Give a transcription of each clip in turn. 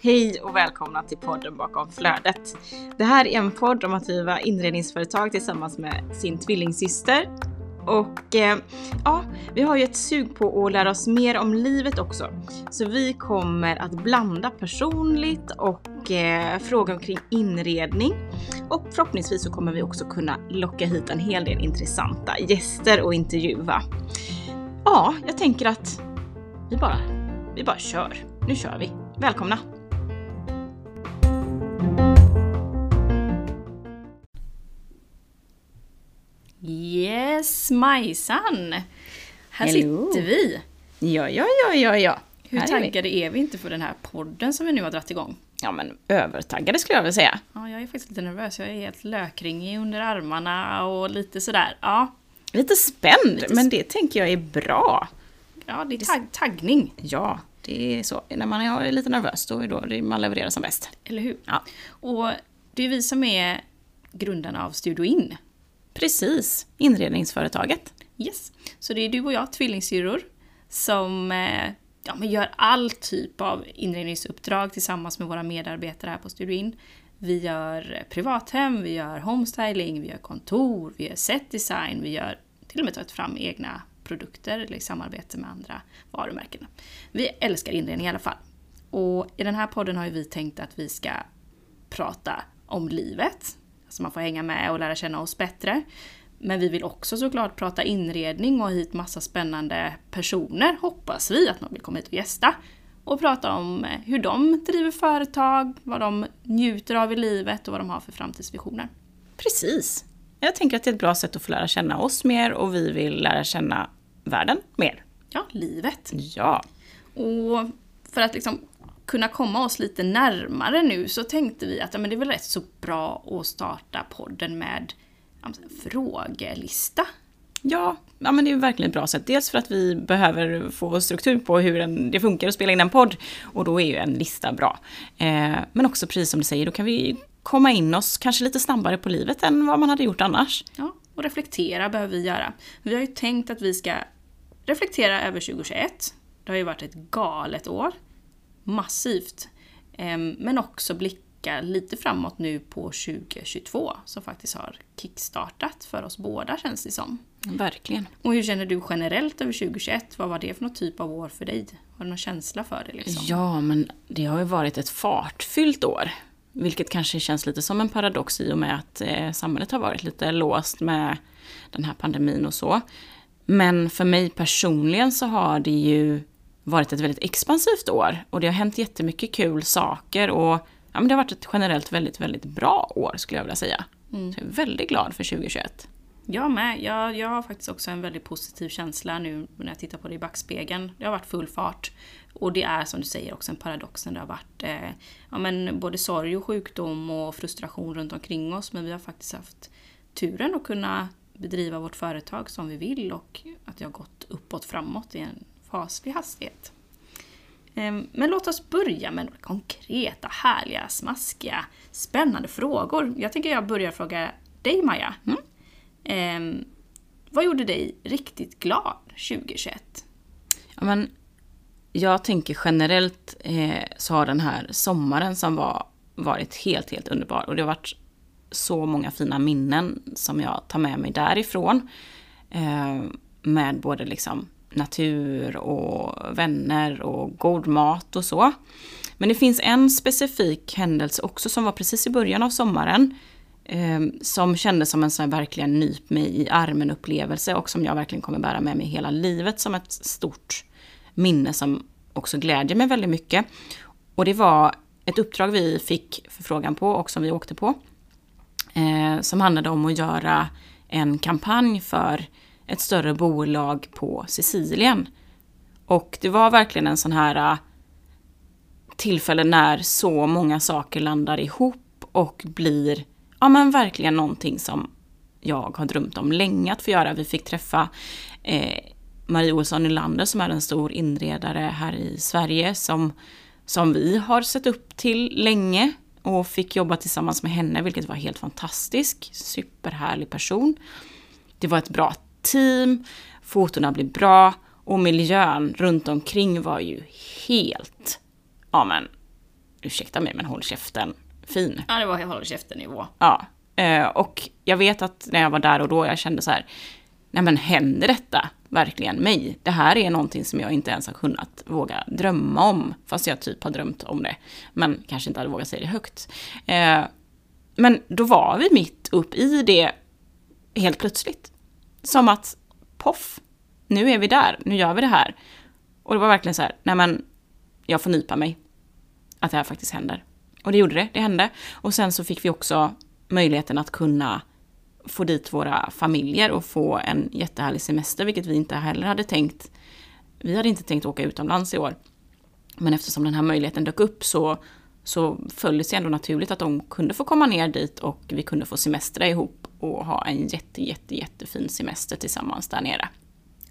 Hej och välkomna till podden bakom flödet. Det här är en podd om att driva inredningsföretag tillsammans med sin tvillingsyster. Och eh, ja, vi har ju ett sug på att lära oss mer om livet också. Så vi kommer att blanda personligt och eh, fråga omkring inredning. Och förhoppningsvis så kommer vi också kunna locka hit en hel del intressanta gäster och intervjua. Ja, jag tänker att vi bara, vi bara kör. Nu kör vi. Välkomna! Yes, Majsan! Här Hello. sitter vi. Ja, ja, ja, ja, ja. Hur Här är vi. taggade är vi inte för den här podden som vi nu har dragit igång? Ja, men övertaggade skulle jag vilja säga. Ja, jag är faktiskt lite nervös. Jag är helt lökringig under armarna och lite sådär. Ja, Lite spänd, Lite men det tänker jag är bra. ja det är tagg, taggning. Ja, det är så. När man är lite nervös, då är det man levererar som bäst. Eller hur? Ja. Och det är vi som är grundarna av Studio In. Precis, inredningsföretaget. Yes. Så det är du och jag, tvillingsyrror, som eh, ja, men gör all typ av inredningsuppdrag tillsammans med våra medarbetare här på Studioin. Vi gör privathem, vi gör homestyling, vi gör kontor, vi gör setdesign, vi gör till och med tagit fram egna produkter eller i samarbete med andra varumärken. Vi älskar inredning i alla fall. Och i den här podden har vi tänkt att vi ska prata om livet. Så man får hänga med och lära känna oss bättre. Men vi vill också såklart prata inredning och ha hit massa spännande personer, hoppas vi, att någon vill komma hit och gästa. Och prata om eh, hur de driver företag, vad de njuter av i livet och vad de har för framtidsvisioner. Precis. Jag tänker att det är ett bra sätt att få lära känna oss mer och vi vill lära känna världen mer. Ja, livet. Ja, Och för att liksom kunna komma oss lite närmare nu så tänkte vi att ja, men det är väl rätt så bra att starta podden med men, frågelista. Ja, ja men det är verkligen ett bra sätt. Dels för att vi behöver få struktur på hur en, det funkar att spela in en podd. Och då är ju en lista bra. Eh, men också precis som du säger, då kan vi komma in oss kanske lite snabbare på livet än vad man hade gjort annars. Ja, och reflektera behöver vi göra. Vi har ju tänkt att vi ska reflektera över 2021. Det har ju varit ett galet år. Massivt. Ehm, Men också blicka lite framåt nu på 2022 som faktiskt har kickstartat för oss båda känns det som. Verkligen. Och hur känner du generellt över 2021? Vad var det för något typ av år för dig? Har du någon känsla för det liksom? Ja, men det har ju varit ett fartfyllt år. Vilket kanske känns lite som en paradox i och med att eh, samhället har varit lite låst med den här pandemin och så. Men för mig personligen så har det ju varit ett väldigt expansivt år. Och det har hänt jättemycket kul saker och ja, men det har varit ett generellt väldigt, väldigt bra år skulle jag vilja säga. Så jag är väldigt glad för 2021. Jag med. Jag, jag har faktiskt också en väldigt positiv känsla nu när jag tittar på det i backspegeln. Det har varit full fart. Och det är som du säger också en paradox när det har varit eh, ja, men både sorg och sjukdom och frustration runt omkring oss. Men vi har faktiskt haft turen att kunna bedriva vårt företag som vi vill och att det har gått uppåt framåt i en faslig hastighet. Ehm, men låt oss börja med några konkreta, härliga, smaskiga, spännande frågor. Jag tänker jag börjar fråga dig Maja. Mm. Ehm, vad gjorde dig riktigt glad 2021? Ja, men jag tänker generellt eh, så har den här sommaren som var varit helt, helt underbar. Och det har varit så många fina minnen som jag tar med mig därifrån. Eh, med både liksom natur och vänner och god mat och så. Men det finns en specifik händelse också som var precis i början av sommaren. Eh, som kändes som en sån här verkligen nyp mig i armen upplevelse och som jag verkligen kommer bära med mig hela livet som ett stort minne som också glädjer mig väldigt mycket. Och det var ett uppdrag vi fick förfrågan på och som vi åkte på. Eh, som handlade om att göra en kampanj för ett större bolag på Sicilien. Och det var verkligen en sån här äh, tillfälle när så många saker landar ihop och blir ja men verkligen någonting som jag har drömt om länge att få göra. Vi fick träffa eh, Marie Olsson Nylander som är en stor inredare här i Sverige som, som vi har sett upp till länge och fick jobba tillsammans med henne vilket var helt fantastiskt. Superhärlig person. Det var ett bra team. fotona blir bra och miljön runt omkring var ju helt, ja men, ursäkta mig men håll käften, fin. Ja, det var håll käften-nivå. Ja, eh, och jag vet att när jag var där och då, jag kände så här, nej men händer detta verkligen mig? Det här är någonting som jag inte ens har kunnat våga drömma om, fast jag typ har drömt om det, men kanske inte hade vågat säga det högt. Eh, men då var vi mitt upp i det helt plötsligt. Som att, poff, nu är vi där, nu gör vi det här. Och det var verkligen så här, nej men, jag får nypa mig. Att det här faktiskt händer. Och det gjorde det, det hände. Och sen så fick vi också möjligheten att kunna få dit våra familjer och få en jättehärlig semester, vilket vi inte heller hade tänkt. Vi hade inte tänkt åka utomlands i år. Men eftersom den här möjligheten dök upp så, så föll det sig ändå naturligt att de kunde få komma ner dit och vi kunde få semestra ihop och ha en jätte, jätte, jättefin semester tillsammans där nere.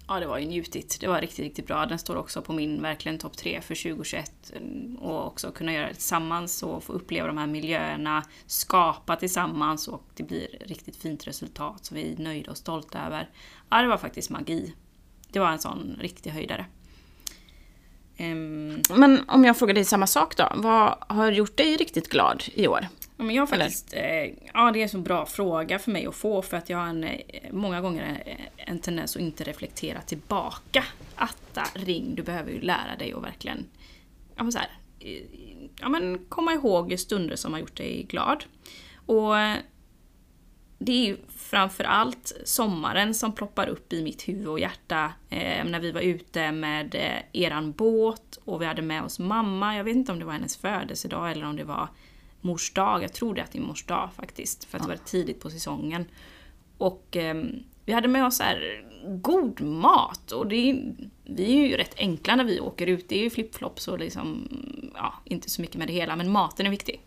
Ja, det var ju njutigt. Det var riktigt, riktigt bra. Den står också på min verkligen topp tre för 2021. Och också kunna göra det tillsammans och få uppleva de här miljöerna, skapa tillsammans och det blir riktigt fint resultat som vi är nöjda och stolta över. Ja, det var faktiskt magi. Det var en sån riktig höjdare. Um, Men om jag frågar dig samma sak då. Vad har gjort dig riktigt glad i år? Ja, men jag faktiskt, eh, ja det är en så bra fråga för mig att få för att jag har en, eh, många gånger en tendens att inte reflektera tillbaka. Atta, ring, du behöver ju lära dig och verkligen ja, men så här, eh, ja, men komma ihåg stunder som har gjort dig glad. Och det är ju framförallt sommaren som ploppar upp i mitt huvud och hjärta. Eh, när vi var ute med eh, eran båt och vi hade med oss mamma. Jag vet inte om det var hennes födelsedag eller om det var mors dag. Jag tror det är mors dag faktiskt. För att det var tidigt på säsongen. Och eh, vi hade med oss här god mat. Och det är, vi är ju rätt enkla när vi åker ut. Det är ju flipflops och liksom, ja, inte så mycket med det hela. Men maten är viktig.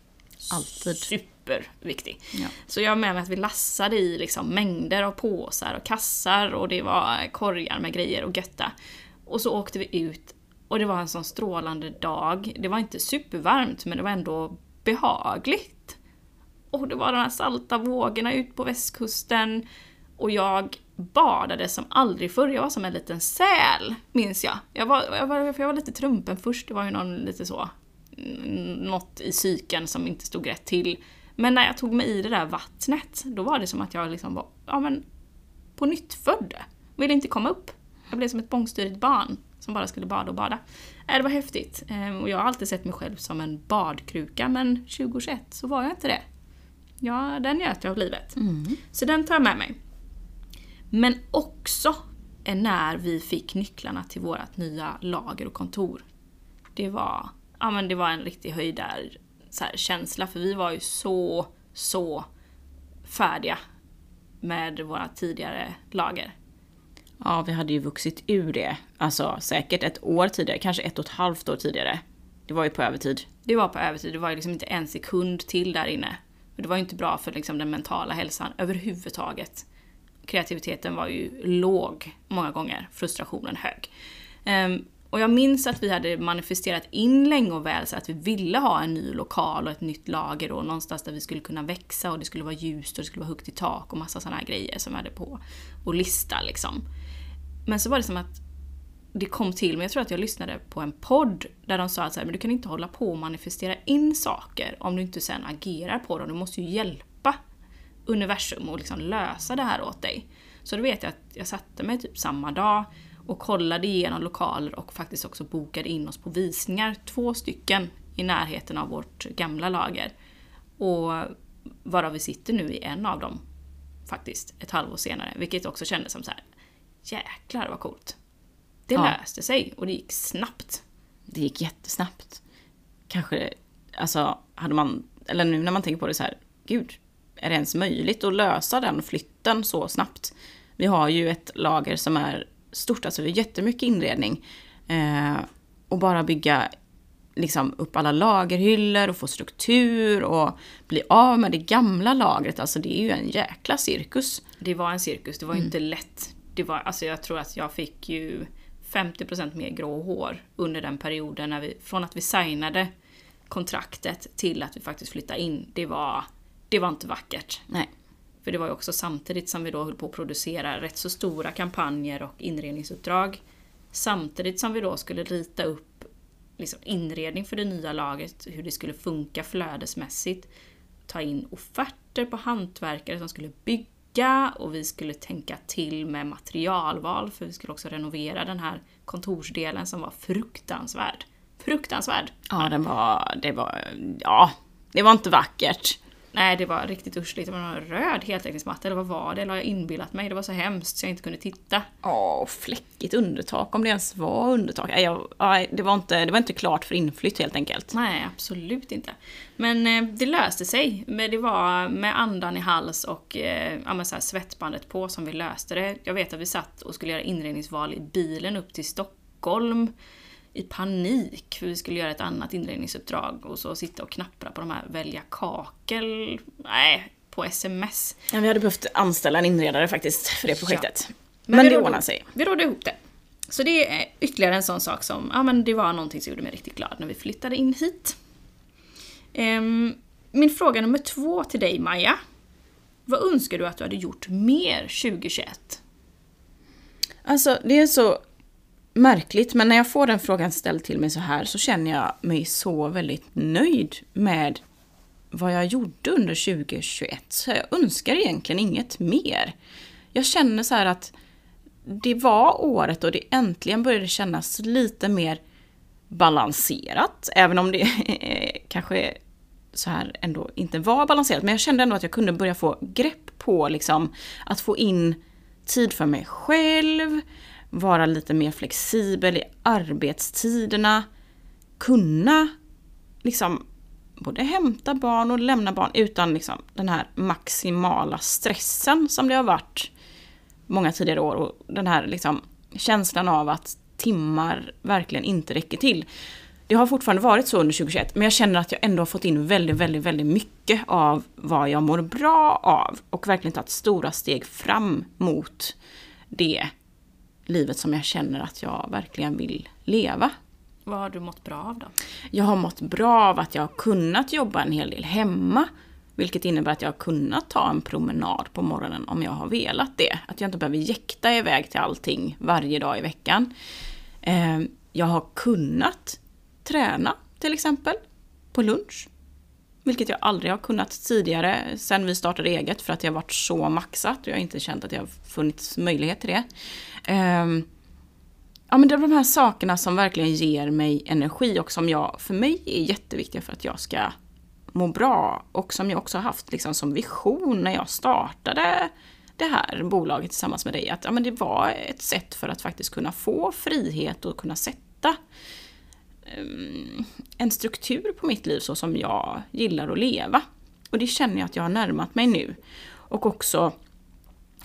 Alltid. Superviktig. Ja. Så jag har med mig att vi lassade i liksom mängder av påsar och kassar och det var korgar med grejer och götta. Och så åkte vi ut och det var en sån strålande dag. Det var inte supervarmt men det var ändå behagligt. Och det var de här salta vågorna ut på västkusten. Och jag badade som aldrig förr. Jag var som en liten säl, minns jag. Jag var, jag var, jag var lite trumpen först, det var ju någon lite så... Något i psyken som inte stod rätt till. Men när jag tog mig i det där vattnet, då var det som att jag liksom var, ja men, på nytt född. Ville inte komma upp. Jag blev som ett bångstyrigt barn som bara skulle bada och bada. Äh, det var häftigt. Ehm, och jag har alltid sett mig själv som en badkruka, men 2021 så var jag inte det. Ja, den njöt jag av livet. Mm. Så den tar jag med mig. Men också när vi fick nycklarna till vårt nya lager och kontor. Det var, ja, men det var en riktig höjdar så här, känsla, för vi var ju så, så färdiga med våra tidigare lager. Ja, vi hade ju vuxit ur det. Alltså säkert ett år tidigare, kanske ett och ett halvt år tidigare. Det var ju på övertid. Det var på övertid, det var ju liksom inte en sekund till där inne. Det var ju inte bra för liksom den mentala hälsan överhuvudtaget. Kreativiteten var ju låg många gånger, frustrationen hög. Um, och jag minns att vi hade manifesterat in länge och väl så att vi ville ha en ny lokal och ett nytt lager och någonstans där vi skulle kunna växa och det skulle vara ljust och det skulle vara högt i tak och massa sådana här grejer som vi hade på och lista liksom. Men så var det som att det kom till mig, jag tror att jag lyssnade på en podd där de sa att så här, men du kan inte hålla på och manifestera in saker om du inte sen agerar på dem. Du måste ju hjälpa universum och liksom lösa det här åt dig. Så då vet jag att jag satte mig typ samma dag och kollade igenom lokaler och faktiskt också bokade in oss på visningar, två stycken i närheten av vårt gamla lager. Och varav vi sitter nu i en av dem faktiskt, ett halvår senare. Vilket också kändes som så här, jäklar vad coolt. Det ja. löste sig och det gick snabbt. Det gick jättesnabbt. Kanske, alltså, hade man, eller nu när man tänker på det så här, gud, är det ens möjligt att lösa den flytten så snabbt? Vi har ju ett lager som är stort, alltså jättemycket inredning. Eh, och bara bygga liksom upp alla lagerhyllor och få struktur och bli av med det gamla lagret. Alltså det är ju en jäkla cirkus. Det var en cirkus, det var mm. inte lätt det var, alltså jag tror att jag fick ju 50% mer grå hår under den perioden, när vi, från att vi signade kontraktet till att vi faktiskt flyttade in. Det var, det var inte vackert. Nej. För det var ju också samtidigt som vi då höll på att producera rätt så stora kampanjer och inredningsuppdrag. Samtidigt som vi då skulle rita upp liksom inredning för det nya laget, hur det skulle funka flödesmässigt. Ta in offerter på hantverkare som skulle bygga och vi skulle tänka till med materialval för vi skulle också renovera den här kontorsdelen som var fruktansvärd. Fruktansvärd! Ja, den var, det var, ja, det var inte vackert. Nej, det var riktigt uschligt. Det var en röd heltäckningsmatta, eller vad var det? Eller har jag inbillat mig? Det var så hemskt så jag inte kunde titta. Ja, fläckigt undertak, om det ens var undertak. Nej, jag, nej, det, var inte, det var inte klart för inflytt helt enkelt. Nej, absolut inte. Men eh, det löste sig. Men det var med andan i hals och eh, ja, så svettbandet på som vi löste det. Jag vet att vi satt och skulle göra inredningsval i bilen upp till Stockholm i panik för vi skulle göra ett annat inredningsuppdrag och så sitta och knappra på de här välja kakel, nej, på sms. Ja, vi hade behövt anställa en inredare faktiskt för det projektet. Ja. Men, men det ordnade sig. Vi rådde ihop det. Så det är ytterligare en sån sak som, ja men det var någonting som gjorde mig riktigt glad när vi flyttade in hit. Um, min fråga nummer två till dig Maja. Vad önskar du att du hade gjort mer 2021? Alltså det är så märkligt, men när jag får den frågan ställd till mig så här så känner jag mig så väldigt nöjd med vad jag gjorde under 2021. Så jag önskar egentligen inget mer. Jag känner så här att det var året och det äntligen började kännas lite mer balanserat. Även om det kanske så här ändå inte var balanserat. Men jag kände ändå att jag kunde börja få grepp på liksom att få in tid för mig själv, vara lite mer flexibel i arbetstiderna, kunna liksom både hämta barn och lämna barn utan liksom den här maximala stressen som det har varit många tidigare år och den här liksom känslan av att timmar verkligen inte räcker till. Det har fortfarande varit så under 2021 men jag känner att jag ändå har fått in väldigt, väldigt, väldigt mycket av vad jag mår bra av och verkligen tagit stora steg fram mot det livet som jag känner att jag verkligen vill leva. Vad har du mått bra av då? Jag har mått bra av att jag har kunnat jobba en hel del hemma. Vilket innebär att jag har kunnat ta en promenad på morgonen om jag har velat det. Att jag inte behöver jäkta iväg till allting varje dag i veckan. Eh, jag har kunnat träna till exempel på lunch. Vilket jag aldrig har kunnat tidigare sen vi startade eget för att jag varit så maxat och jag har inte känt att det har funnits möjlighet till det. Um, ja men det är de här sakerna som verkligen ger mig energi och som jag, för mig är jätteviktiga för att jag ska må bra och som jag också har haft liksom som vision när jag startade det här bolaget tillsammans med dig. Att ja, men det var ett sätt för att faktiskt kunna få frihet och kunna sätta um, en struktur på mitt liv så som jag gillar att leva. Och det känner jag att jag har närmat mig nu. Och också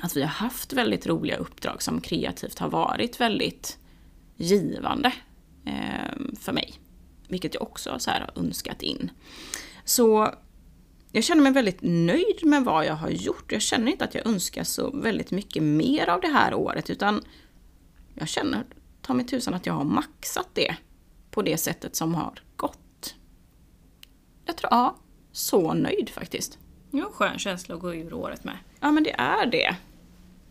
att vi har haft väldigt roliga uppdrag som kreativt har varit väldigt givande eh, för mig. Vilket jag också så här har önskat in. Så jag känner mig väldigt nöjd med vad jag har gjort. Jag känner inte att jag önskar så väldigt mycket mer av det här året utan jag känner ta mig tusan att jag har maxat det på det sättet som har gått. Jag tror, ja, så nöjd faktiskt. Ja, skön känsla att gå ur året med. Ja men det är det.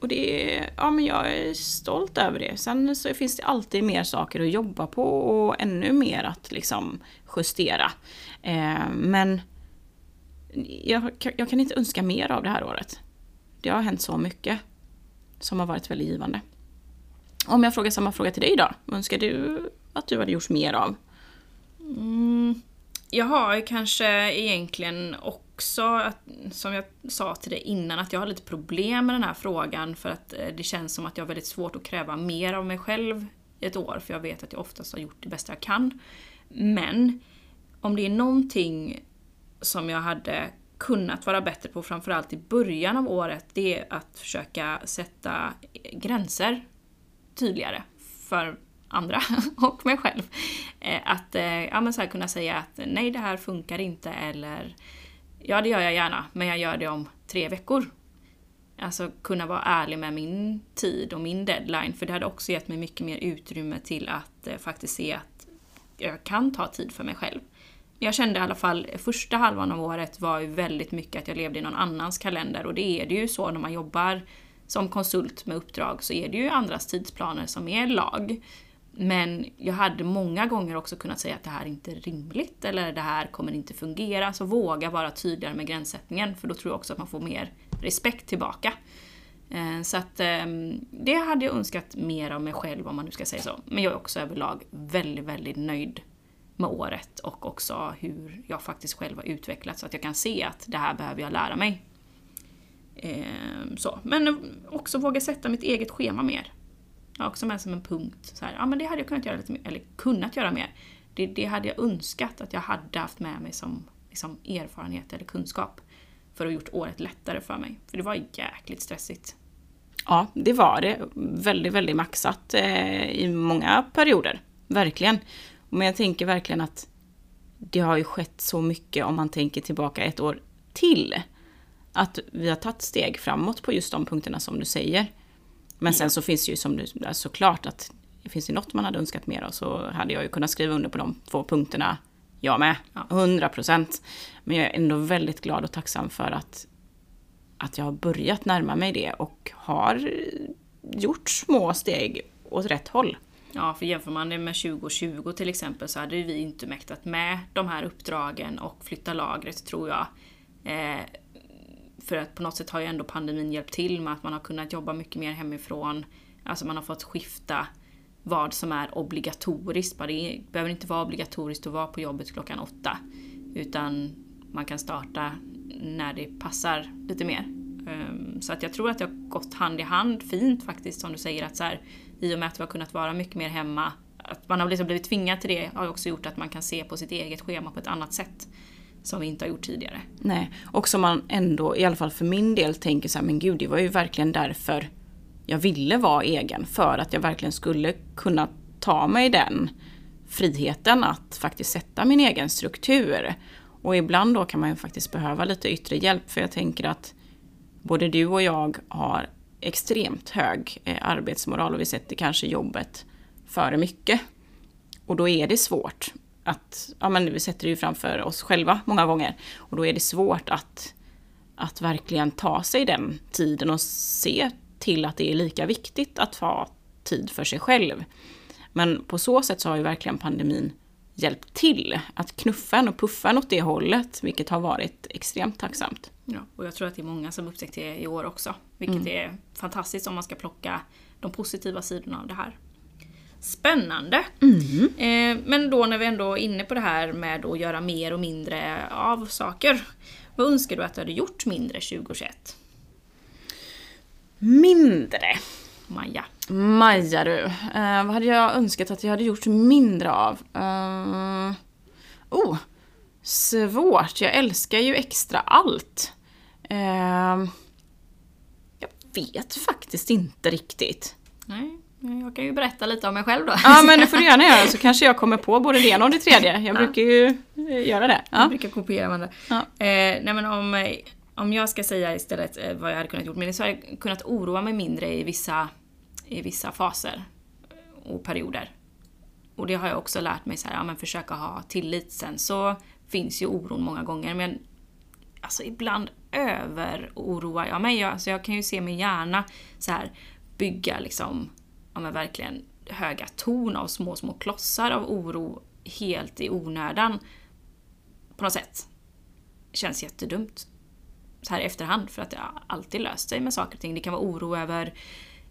Och det ja men jag är stolt över det. Sen så finns det alltid mer saker att jobba på och ännu mer att liksom justera. Eh, men jag, jag kan inte önska mer av det här året. Det har hänt så mycket som har varit väldigt givande. Om jag frågar samma fråga till dig då, vad önskar du att du hade gjort mer av? Mm, jag har kanske egentligen också, att, som jag sa till dig innan, att jag har lite problem med den här frågan för att eh, det känns som att jag har väldigt svårt att kräva mer av mig själv i ett år, för jag vet att jag oftast har gjort det bästa jag kan. Men om det är någonting som jag hade kunnat vara bättre på, framförallt i början av året, det är att försöka sätta gränser tydligare för andra och mig själv. Eh, att eh, ja, men så här, kunna säga att nej, det här funkar inte eller ja, det gör jag gärna, men jag gör det om tre veckor. Alltså kunna vara ärlig med min tid och min deadline, för det hade också gett mig mycket mer utrymme till att eh, faktiskt se att jag kan ta tid för mig själv. jag kände i alla fall eh, första halvan av året var ju väldigt mycket att jag levde i någon annans kalender och det är det ju så när man jobbar som konsult med uppdrag så är det ju andras tidsplaner som är lag. Men jag hade många gånger också kunnat säga att det här inte är rimligt eller det här kommer inte fungera. Så våga vara tydligare med gränssättningen för då tror jag också att man får mer respekt tillbaka. Eh, så att ehm, det hade jag önskat mer av mig själv om man nu ska säga så. Men jag är också överlag väldigt, väldigt nöjd med året och också hur jag faktiskt själv har utvecklats så att jag kan se att det här behöver jag lära mig. Ehm, så. Men också våga sätta mitt eget schema mer. Jag har också med som en punkt. Så här, ja men det hade jag kunnat göra lite mer, eller kunnat göra mer. Det, det hade jag önskat att jag hade haft med mig som liksom, erfarenhet eller kunskap. För att ha gjort året lättare för mig. För det var jäkligt stressigt. Ja, det var det. Väldigt, väldigt maxat eh, i många perioder. Verkligen. Men jag tänker verkligen att det har ju skett så mycket om man tänker tillbaka ett år till. Att vi har tagit steg framåt på just de punkterna som du säger. Men sen så finns det ju som du, såklart att det finns ju något man hade önskat mer av så hade jag ju kunnat skriva under på de två punkterna jag med. 100 procent. Men jag är ändå väldigt glad och tacksam för att, att jag har börjat närma mig det och har gjort små steg åt rätt håll. Ja, för jämför man det med 2020 till exempel så hade vi inte mäktat med de här uppdragen och flytta lagret tror jag. Eh, för att på något sätt har ju ändå pandemin hjälpt till med att man har kunnat jobba mycket mer hemifrån. Alltså man har fått skifta vad som är obligatoriskt. Det behöver inte vara obligatoriskt att vara på jobbet klockan åtta. Utan man kan starta när det passar lite mer. Ehm, så att jag tror att det har gått hand i hand fint faktiskt som du säger att så här, i och med att vi har kunnat vara mycket mer hemma, att man har liksom blivit tvingad till det har också gjort att man kan se på sitt eget schema på ett annat sätt. Som vi inte har gjort tidigare. Nej, och som man ändå, i alla fall för min del, tänker så här, men gud det var ju verkligen därför jag ville vara egen. För att jag verkligen skulle kunna ta mig den friheten att faktiskt sätta min egen struktur. Och ibland då kan man ju faktiskt behöva lite yttre hjälp för jag tänker att både du och jag har extremt hög eh, arbetsmoral och vi sätter kanske jobbet före mycket. Och då är det svårt att, ja men vi sätter det ju framför oss själva många gånger. Och då är det svårt att, att verkligen ta sig den tiden och se till att det är lika viktigt att ha tid för sig själv. Men på så sätt så har ju verkligen pandemin hjälpt till att knuffa en och puffa en åt det hållet, vilket har varit extremt tacksamt. Ja, och jag tror att det är många som upptäckt det i år också, vilket mm. är fantastiskt om man ska plocka de positiva sidorna av det här. Spännande! Mm. Eh, men då när vi ändå är inne på det här med att göra mer och mindre av saker. Vad önskar du att du hade gjort mindre 2021? Mindre? Maja. Maja du. Eh, vad hade jag önskat att jag hade gjort mindre av? Uh, oh, svårt. Jag älskar ju extra allt. Uh, jag vet faktiskt inte riktigt. Nej. Jag kan ju berätta lite om mig själv då. Ja men det får du gärna göra så kanske jag kommer på både det ena och det tredje. Jag ja. brukar ju eh, göra det. Ja. Jag brukar kopiera varandra. Ja. Eh, nej men om, om jag ska säga istället eh, vad jag hade kunnat gjort mindre så hade jag kunnat oroa mig mindre i vissa, i vissa faser och perioder. Och det har jag också lärt mig så här, ja men försöka ha tillit. Sen så finns ju oron många gånger men alltså ibland över-oroar jag mig. Jag, alltså jag kan ju se mig gärna så här bygga liksom ja men verkligen höga torn av små, små klossar av oro helt i onödan. På något sätt. Känns jättedumt. Så här i efterhand för att det har alltid löst sig med saker och ting. Det kan vara oro över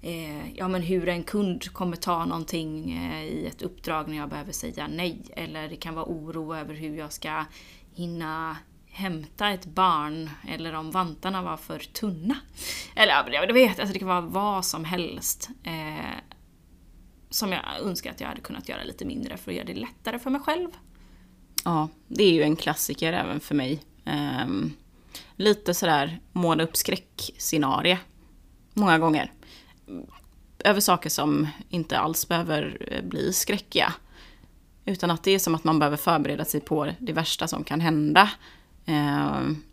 eh, ja, men hur en kund kommer ta någonting eh, i ett uppdrag när jag behöver säga nej. Eller det kan vara oro över hur jag ska hinna hämta ett barn eller om vantarna var för tunna. Eller jag vet, alltså det kan vara vad som helst. Eh, som jag önskar att jag hade kunnat göra lite mindre för att göra det lättare för mig själv. Ja, det är ju en klassiker även för mig. Um, lite sådär måla upp skräckscenarie. Många gånger. Över saker som inte alls behöver eh, bli skräckiga. Utan att det är som att man behöver förbereda sig på det värsta som kan hända. Um,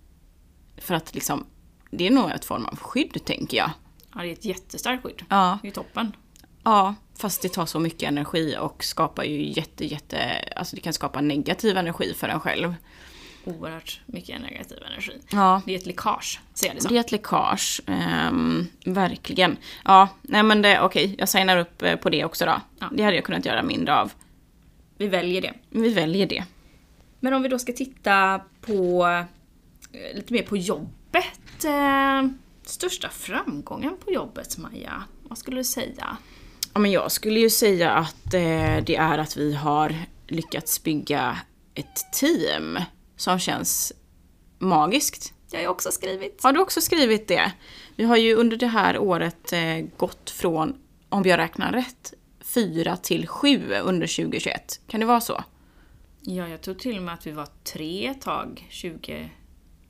för att liksom, det är nog ett form av skydd tänker jag. Ja, det är ett jättestarkt skydd. Ja. Det är toppen. Ja, Fast det tar så mycket energi och skapar ju jätte, jätte, alltså det kan skapa negativ energi för en själv. Oerhört mycket negativ energi. Ja. Det är ett läckage, ser jag det som. Det är ett läckage, ehm, verkligen. Ja, nej men det, okej, jag signar upp eh, på det också då. Ja. Det hade jag kunnat göra mindre av. Vi väljer det. Vi väljer det. Men om vi då ska titta på eh, lite mer på jobbet. Eh, största framgången på jobbet, Maja? Vad skulle du säga? Ja, men jag skulle ju säga att eh, det är att vi har lyckats bygga ett team som känns magiskt. Jag har ju också skrivit. Har du också skrivit det? Vi har ju under det här året eh, gått från, om jag räknar rätt, fyra till sju under 2021. Kan det vara så? Ja, jag tror till och med att vi var tre ett tag. 20...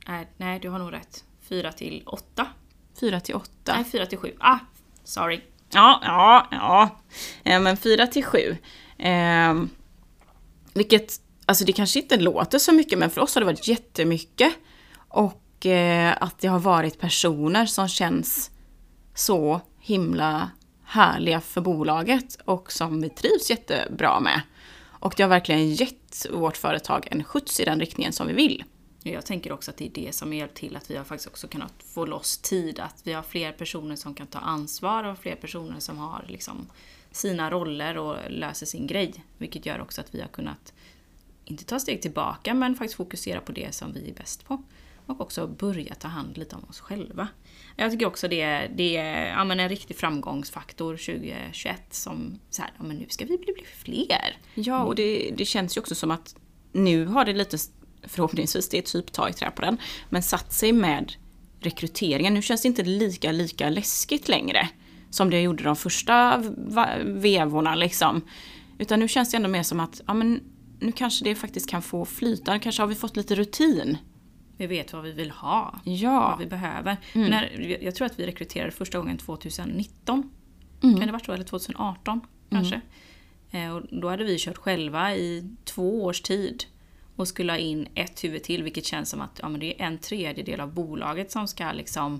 Nej, nej du har nog rätt. Fyra till åtta. Fyra till åtta. Nej, fyra till sju. Ah, sorry. Ja, ja, ja. Eh, men 4 till 7. Eh, vilket, alltså det kanske inte låter så mycket, men för oss har det varit jättemycket. Och eh, att det har varit personer som känns så himla härliga för bolaget och som vi trivs jättebra med. Och det har verkligen gett vårt företag en skjuts i den riktningen som vi vill. Jag tänker också att det är det som har hjälpt till att vi har faktiskt också kunnat få loss tid. Att vi har fler personer som kan ta ansvar och fler personer som har liksom sina roller och löser sin grej. Vilket gör också att vi har kunnat, inte ta steg tillbaka, men faktiskt fokusera på det som vi är bäst på. Och också börja ta hand lite om oss själva. Jag tycker också det, det är ja, men en riktig framgångsfaktor 2021 som så här, ja, men nu ska vi bli, bli fler. Ja, och det, det känns ju också som att nu har det lite, förhoppningsvis det är typ ta i trä på den, men satt sig med rekryteringen. Nu känns det inte lika, lika läskigt längre som det gjorde de första vevorna liksom. Utan nu känns det ändå mer som att, ja men nu kanske det faktiskt kan få flyta, kanske har vi fått lite rutin. Vi vet vad vi vill ha. Ja. Vad vi behöver. När, jag tror att vi rekryterade första gången 2019. Mm. Kan det varit så? Eller 2018 kanske. Eh, och då hade vi kört själva i två års tid. Och skulle ha in ett huvud till vilket känns som att ja, men det är en tredjedel av bolaget som ska liksom,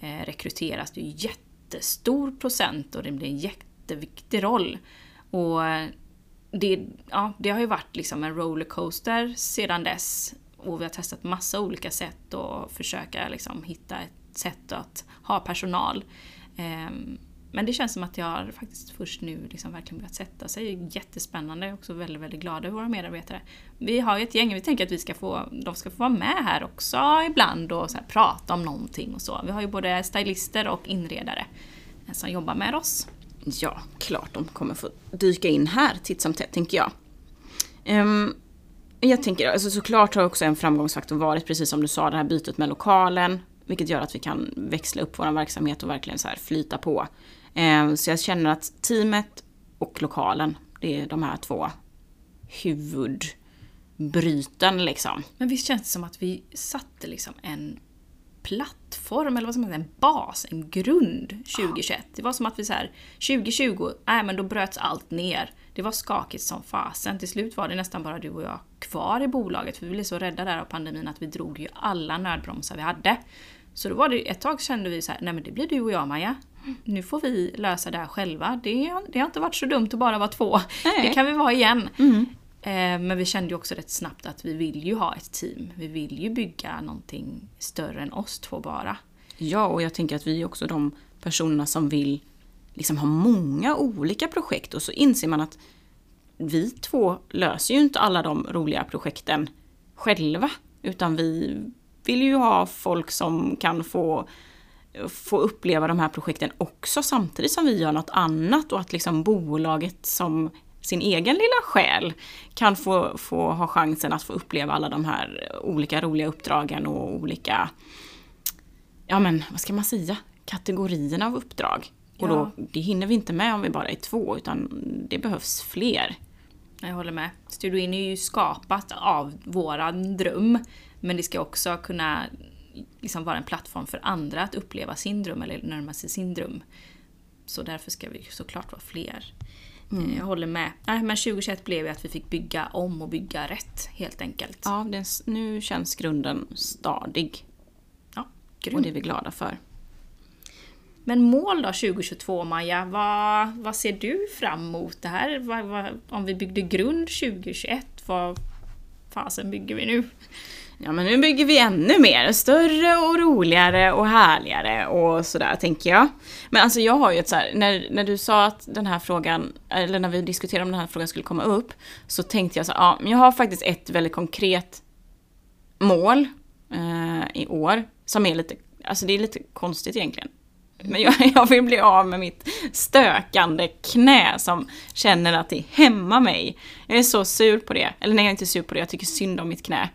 eh, rekryteras. Det är ju jättestor procent och det blir en jätteviktig roll. Och eh, det, ja, det har ju varit liksom en rollercoaster sedan dess. Och vi har testat massa olika sätt att försöka liksom hitta ett sätt att ha personal. Eh, men det känns som att jag har faktiskt först nu liksom verkligen börjat sätta sig. Jättespännande. Jag är också väldigt, väldigt glad över våra medarbetare. Vi har ju ett gäng, vi tänker att vi ska få, de ska få vara med här också ibland och så här, prata om någonting och så. Vi har ju både stylister och inredare som jobbar med oss. Ja, klart de kommer få dyka in här titt som tätt, tänker jag. Um, jag tänker, alltså såklart har också en framgångsfaktor varit, precis som du sa, det här bytet med lokalen. Vilket gör att vi kan växla upp vår verksamhet och verkligen så här flyta på. Ehm, så jag känner att teamet och lokalen, det är de här två huvudbryten liksom. Men visst känns det som att vi satte liksom en plattform, eller vad man säga, en bas, en grund 2021. Det var som att vi så här, 2020, nej men då bröts allt ner. Det var skakigt som fasen. Till slut var det nästan bara du och jag kvar i bolaget, för vi blev så rädda där av pandemin att vi drog ju alla nödbromsar vi hade. Så då var det ett tag kände vi så här, nej men det blir du och jag Maja. Nu får vi lösa det här själva. Det, har- det har inte varit så dumt att bara vara två. Nej. Det kan vi vara igen. Eh, Men vi kände ju också rätt snabbt att vi vill ju ha ett team. Vi vill ju bygga någonting större än oss två bara. Ja, och jag tänker att vi är också de personerna som vill liksom ha många olika projekt och så inser man att vi två löser ju inte alla de roliga projekten själva. Utan vi vill ju ha folk som kan få, få uppleva de här projekten också samtidigt som vi gör något annat och att liksom bolaget som sin egen lilla själ kan få, få ha chansen att få uppleva alla de här olika roliga uppdragen och olika ja men vad ska man säga, kategorierna av uppdrag. Och då, Ja. det hinner vi inte med om vi bara är två, utan det behövs fler. Jag håller med. Studio In är ju skapat av våran dröm. Men det ska också kunna liksom vara en plattform för andra att uppleva sin dröm eller närma sig sin dröm. Så därför ska vi såklart vara fler. Eh, Jag håller med. Nej, men 2021 blev ju att vi fick bygga om och bygga rätt helt enkelt. Ja, det, nu känns grunden stadig Ja, och grymt. det är vi glada för. Men mål då 2022 Maja, vad, vad ser du fram emot det här? Vad, vad, om vi byggde grund 2021, vad fasen bygger vi nu? Ja men nu bygger vi ännu mer, större och roligare och härligare och sådär tänker jag. Men alltså jag har ju ett så här, när, när du sa att den här frågan, eller när vi diskuterade om den här frågan skulle komma upp, så tänkte jag så här, ja men jag har faktiskt ett väldigt konkret mål eh, i år, som är lite, alltså det är lite konstigt egentligen. Men jag, jag vill bli av med mitt stökande knä som känner att det hämmar mig. Jag är så sur på det. Eller nej, jag är inte sur på det, jag tycker synd om mitt knä.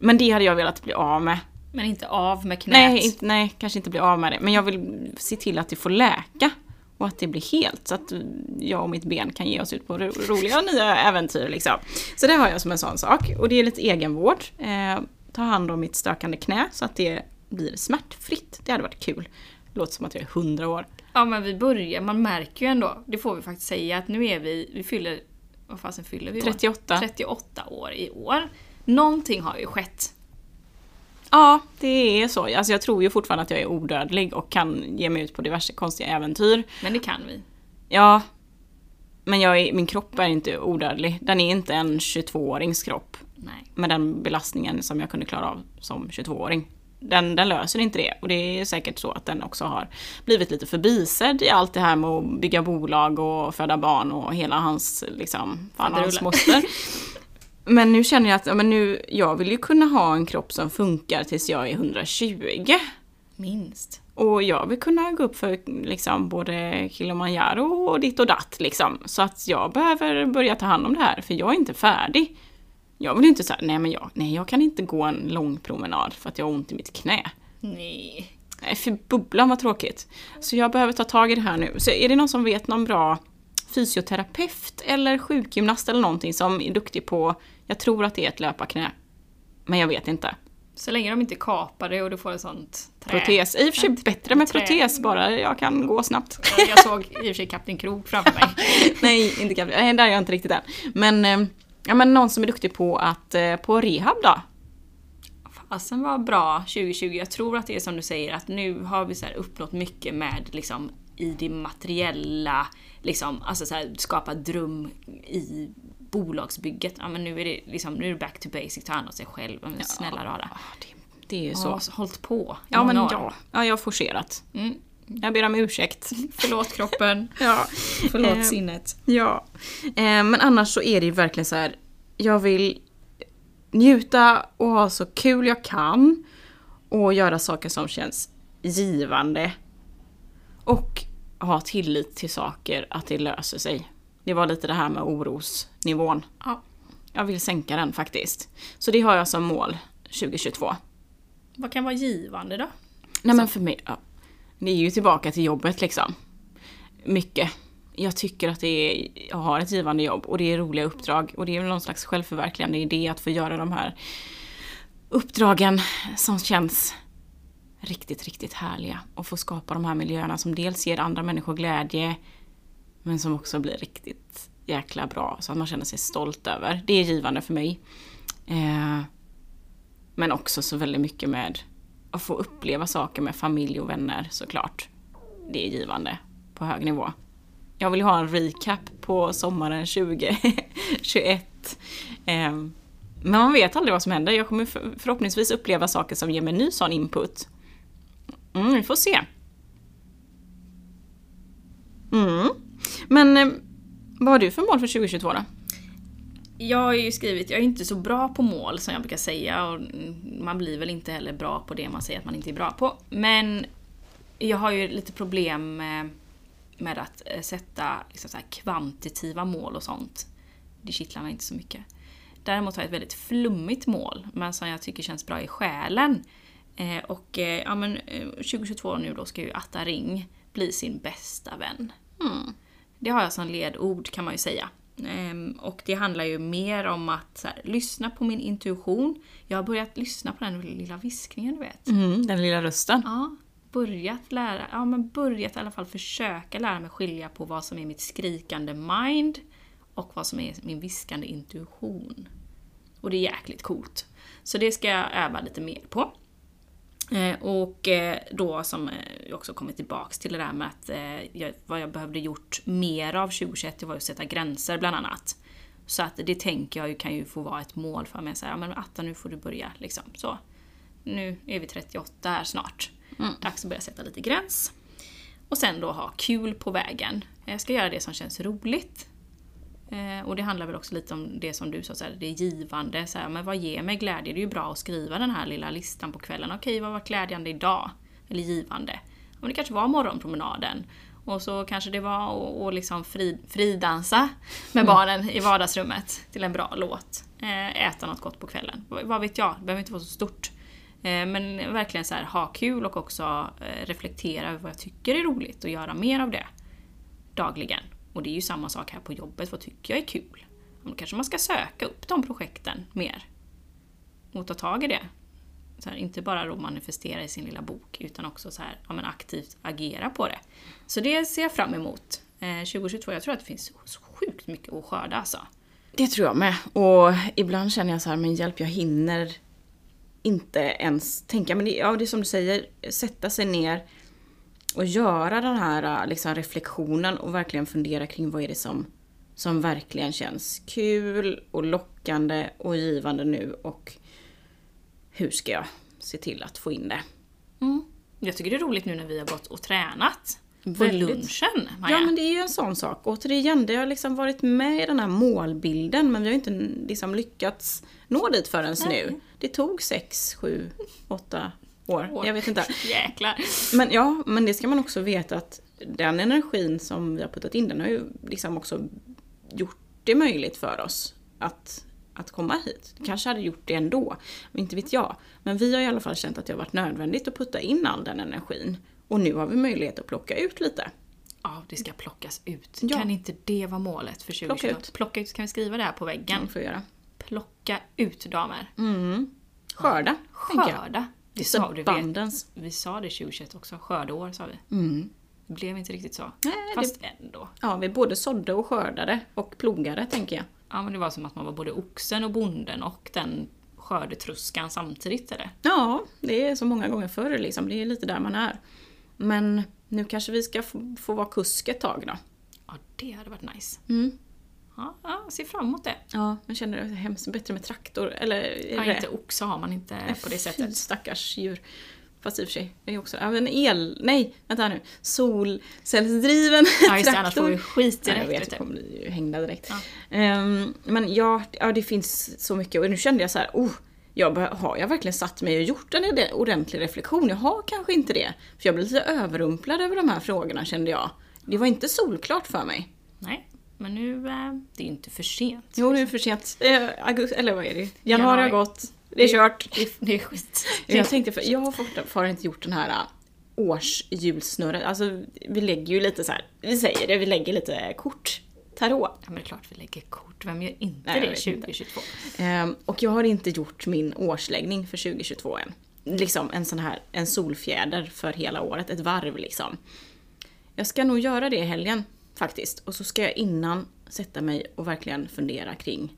Men det hade jag velat bli av med. Men inte av med knät. Nej, inte, nej, kanske inte bli av med det. Men jag vill se till att det får läka. Och att det blir helt. Så att jag och mitt ben kan ge oss ut på ro roliga nya äventyr. Liksom. Så det har jag som en sån sak. Och det är lite egenvård. Eh, ta hand om mitt stökande knä så att det blir smärtfritt. Det hade varit kul. Låter som att jag är hundra år. Ja men vi börjar, man märker ju ändå, det får vi faktiskt säga, att nu är vi, vi fyller, vad fasen fyller vi? 38. 38 år i år. Någonting har ju skett. Ja, det är så. Alltså jag tror ju fortfarande att jag är odödlig och kan ge mig ut på diverse konstiga äventyr. Men det kan vi. Ja. Men jag är, min kropp är inte odödlig. Den är inte en 22-årings kropp. Nej. Med den belastningen som jag kunde klara av som 22-åring. Den, den löser inte det. Och det är säkert så att den också har blivit lite förbisedd i allt det här med att bygga bolag och föda barn och hela hans, liksom, fan hans moster. Men nu känner jag att men nu, jag vill ju kunna ha en kropp som funkar tills jag är 120. Minst. Och jag vill kunna gå upp för liksom både Kilimanjaro och ditt och datt liksom. Så att jag behöver börja ta hand om det här, för jag är inte färdig. Jag vill inte säga, nej men jag, nej jag kan inte gå en lång promenad för att jag har ont i mitt knä. Nej. Nej, för bubblan var tråkigt. Så jag behöver ta tag i det här nu. Så är det någon som vet någon bra fysioterapeut eller sjukgymnast eller någonting som är duktig på, jag tror att det är ett löparknä. Men jag vet inte. Så länge de inte kapar det och du får ett sånt trä. Protes. I och för sig bättre med trä. protes bara jag kan gå snabbt. Jag såg i och för sig Kapten Krok framför mig. Nej, inte kapten. Nej, där är jag inte riktigt än. Men, eh, ja, men någon som är duktig på att, eh, på rehab då. Fasen var bra 2020. Jag tror att det är som du säger att nu har vi så här uppnått mycket med liksom i det materiella, liksom, alltså så här, skapa dröm i bolagsbygget. Ja men nu är det liksom, nu är det back to basic, ta hand om sig själv. Men snälla rara. Det, det är ju Så. så. hållit på i Ja, men år. ja. ja, jag har forcerat. Mm. Jag ber om ursäkt. Förlåt kroppen, Ja. förlåt Eh, sinnet. Ja. Eh, men annars så är det ju verkligen så här. Jag vill njuta och ha så kul jag kan. Och göra saker som känns givande. Och ha tillit till saker, att det löser sig. Det var lite det här med orosnivån. Ja. Jag vill sänka den faktiskt. Så det har jag som mål 2022. Vad kan vara givande då? Nej men för mig, ja, det är ju tillbaka till jobbet liksom. Mycket. Jag tycker att det är, jag har ett givande jobb och det är roliga uppdrag och det är väl någon slags självförverkligande idé att få göra de här uppdragen som känns riktigt, riktigt härliga och få skapa de här miljöerna som dels ger andra människor glädje men som också blir riktigt jäkla bra så att man känner sig stolt över. Det är givande för mig. Eh, men också så väldigt mycket med att få uppleva saker med familj och vänner såklart. Det är givande på hög nivå. Jag vill ha en recap på sommaren 2021. Eh, men man vet aldrig vad som händer. Jag kommer förhoppningsvis uppleva saker som ger mig ny sån input. Mm, vi får se. Mm. Men eh, vad har du för mål för 2022 då? Jag har ju skrivit, jag är inte så bra på mål som jag brukar säga och man blir väl inte heller bra på det man säger att man inte är bra på. Men jag har ju lite problem med, att eh, sätta liksom så här kvantitativa mål och sånt. Det kittlar mig inte så mycket. Däremot har jag ett väldigt flummigt mål, men som jag tycker känns bra i själen. Eh, och eh, ja, men, eh, 2022 nu då ska ju Atta Ring bli sin bästa vän. Det har jag som ledord kan man ju säga. Ehm, och det handlar ju mer om att här, lyssna på min intuition. Jag har börjat lyssna på den lilla viskningen du vet. Mm, den lilla rösten. Ja, börjat lära, ja men börjat i alla fall försöka lära mig skilja på vad som är mitt skrikande mind och vad som är min viskande intuition. Och det är jäkligt coolt. Så det ska jag öva lite mer på. Eh, och eh, då som eh, jag också kommit tillbaks till det där med att jag, vad jag behövde gjort mer av 2021 det var att sätta gränser bland annat. Så att det tänker jag ju kan ju få vara ett mål för mig. Så här, men Atta nu får du börja liksom. Så. Nu är vi 38 här snart. Mm. Dags att börja sätta lite gräns. Och sen då ha kul på vägen. Jag ska göra det som känns roligt. Eh, och det handlar väl också lite om det som du sa, så här, det är givande. Så här, men vad ger mig glädje? Det är ju bra att skriva den här lilla listan på kvällen. Okej, vad var glädjande idag? Eller givande? Men det kanske var morgonpromenaden. Och så kanske det var att liksom fri, fridansa med barnen i vardagsrummet till en bra låt. Eh, äta något gott på kvällen. Vad vet jag? Det behöver inte vara så stort. Eh, Men verkligen så här, ha kul och också reflektera över vad jag tycker är roligt och göra mer av det dagligen. Och det är ju samma sak här på jobbet, vad tycker jag är kul? Då kanske man ska söka upp de projekten mer. Och ta tag i det. Så här, inte bara då manifestera i sin lilla bok, utan också så här, ja, men aktivt agera på det. Så det ser jag fram emot. Eh, 2022, jag tror att det finns så sjukt mycket att skörda alltså. Det tror jag med. Och ibland känner jag så här, men hjälp, jag hinner inte ens tänka. Men det, ja, det är som du säger, sätta sig ner och göra den här liksom, reflektionen och verkligen fundera kring vad är det som, som verkligen känns kul och lockande och givande nu och hur ska jag se till att få in det. Jag tycker det är roligt nu när vi har gått och tränat. På Väldigt. lunchen, Maja. Ja men det är ju en sån sak. Återigen, det har liksom varit med i den här målbilden men vi har inte liksom lyckats nå dit förrän nu. Det tog sex, sju, åtta år. Jag vet inte. Jäklar. Men ja, men det ska man också veta att den energin som vi har puttat in den har ju liksom också gjort det möjligt för oss att, att komma hit. Kanske hade gjort det ändå, men inte vet jag. Men vi har i alla fall känt att det har varit nödvändigt att putta in all den energin. Och nu har vi möjlighet att plocka ut lite. Ja, det ska plockas ut. Ja. Kan inte det vara målet för 2021? Plocka ut. Plocka ut. Kan vi skriva det här på väggen? kan får göra. Plocka ut damer. Mm. Skörda, tänker Det sa, du vet, Bandens. vi sa det 2021 också, skördeår sa vi. Mm. Det blev inte riktigt så. Nej, Fast ändå. Ja, vi både sådde och skördade och plogade, tänker jag. Ja, men det var som att man var både oxen och bonden och den skördetruskan samtidigt eller? Ja, det är så många gånger förr liksom. Det är lite där man är. Men nu kanske vi ska få, få vara kusk ett tag då. Ja, det hade varit nice. Mm. Ja, ja ser fram emot det. Ja, jag känner det hemskt bättre med traktor. Eller är Ja, det inte oxe har man inte på det Fy, sättet. Stackars djur. Fast i och för sig, det är också... Ja, men el... Nej, vänta nu. Solcellsdriven Ja, just det, annars får vi skit Nej, jag direkt. vet, jag kommer bli hängda direkt. Ja. Ehm, men ja, ja, det finns så mycket. Och nu kände jag så här, oh, jag har jag verkligen satt mig och gjort en ordentlig reflektion? Jag har kanske inte det. För jag blev lite överrumplad över de här frågorna kände jag. Det var inte solklart för mig. Nej, men nu... eh, Det är inte för sent. Jo, nu är det för sent. Eh, augusti, eller vad är det? Januari, har gått. Det är kört. Det är, det är skit. Jag tänkte, för jag har fortfarande inte gjort den här äh, årsjulsnurren. Alltså, vi lägger ju lite så här, vi säger det, vi lägger lite kort. Tarot. Ja, men det är klart vi lägger kort. Vem gör inte Nej, det vet inte. 2022? Ehm, och jag har inte gjort min årsläggning för 2022 än. Liksom en sån här, en solfjäder för hela året, ett varv liksom. Jag ska nog göra det i helgen faktiskt. Och så ska jag innan sätta mig och verkligen fundera kring.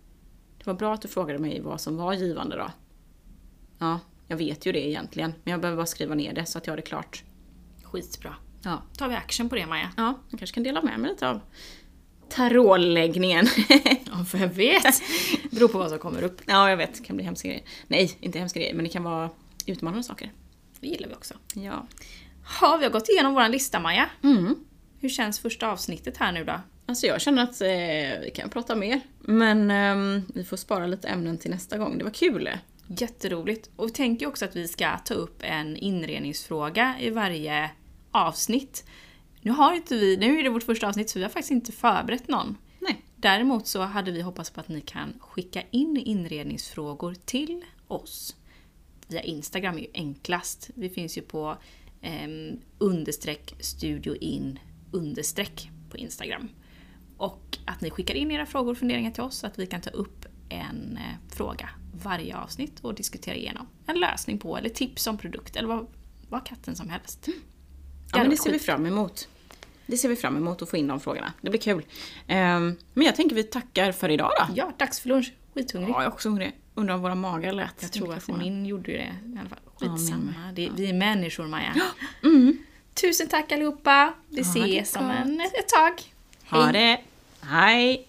Det var bra att du frågade mig vad som var givande då. Ja, jag vet ju det egentligen. Men jag behöver bara skriva ner det så att jag har det klart. Skitbra. Ja, tar vi action på det Maja. ja jag kanske kan dela med mig lite av tarotläggningen. Ja, för jag vet. Beror på vad som kommer upp. ja, jag vet. Det kan bli hemska grejer. Nej, inte hemska grejer, men det kan vara utmanande saker. Det gillar vi också. Ja. Ja, vi har gått igenom vår lista Maja. Mm. Hur känns första avsnittet här nu då? Alltså jag känner att eh, vi kan prata mer. Men ehm, vi får spara lite ämnen till nästa gång. Det var kul. Jätteroligt. Och vi tänker också att vi ska ta upp en inredningsfråga i varje avsnitt. Nu har inte vi, nu är det vårt första avsnitt så vi har faktiskt inte förberett någon. Nej. Däremot så hade vi hoppats på att ni kan skicka in inredningsfrågor till oss. Via Instagram är ju enklast. Vi finns ju på eh, understreck studioin understreck på Instagram. Och att ni skickar in era frågor och funderingar till oss så att vi kan ta upp en eh, fråga varje avsnitt och diskutera igenom en lösning på eller tips om produkt eller vad, vad katten som helst. Mm. Ja, men det ser skit. vi fram emot. Det ser vi fram emot att få in de frågorna. Det blir kul. Ehm, men jag tänker vi tackar för idag då. Ja, dags för lunch. Skithungrig. Ja, jag är också hungrig. Undrar om våra magar lät. Jag tror att min gjorde det i alla fall. Skitsamma. Ja, det, vi är människor Maja. Mm. Tusen tack allihopa. Vi ses om ett tag. Hej. Ha det. Hej.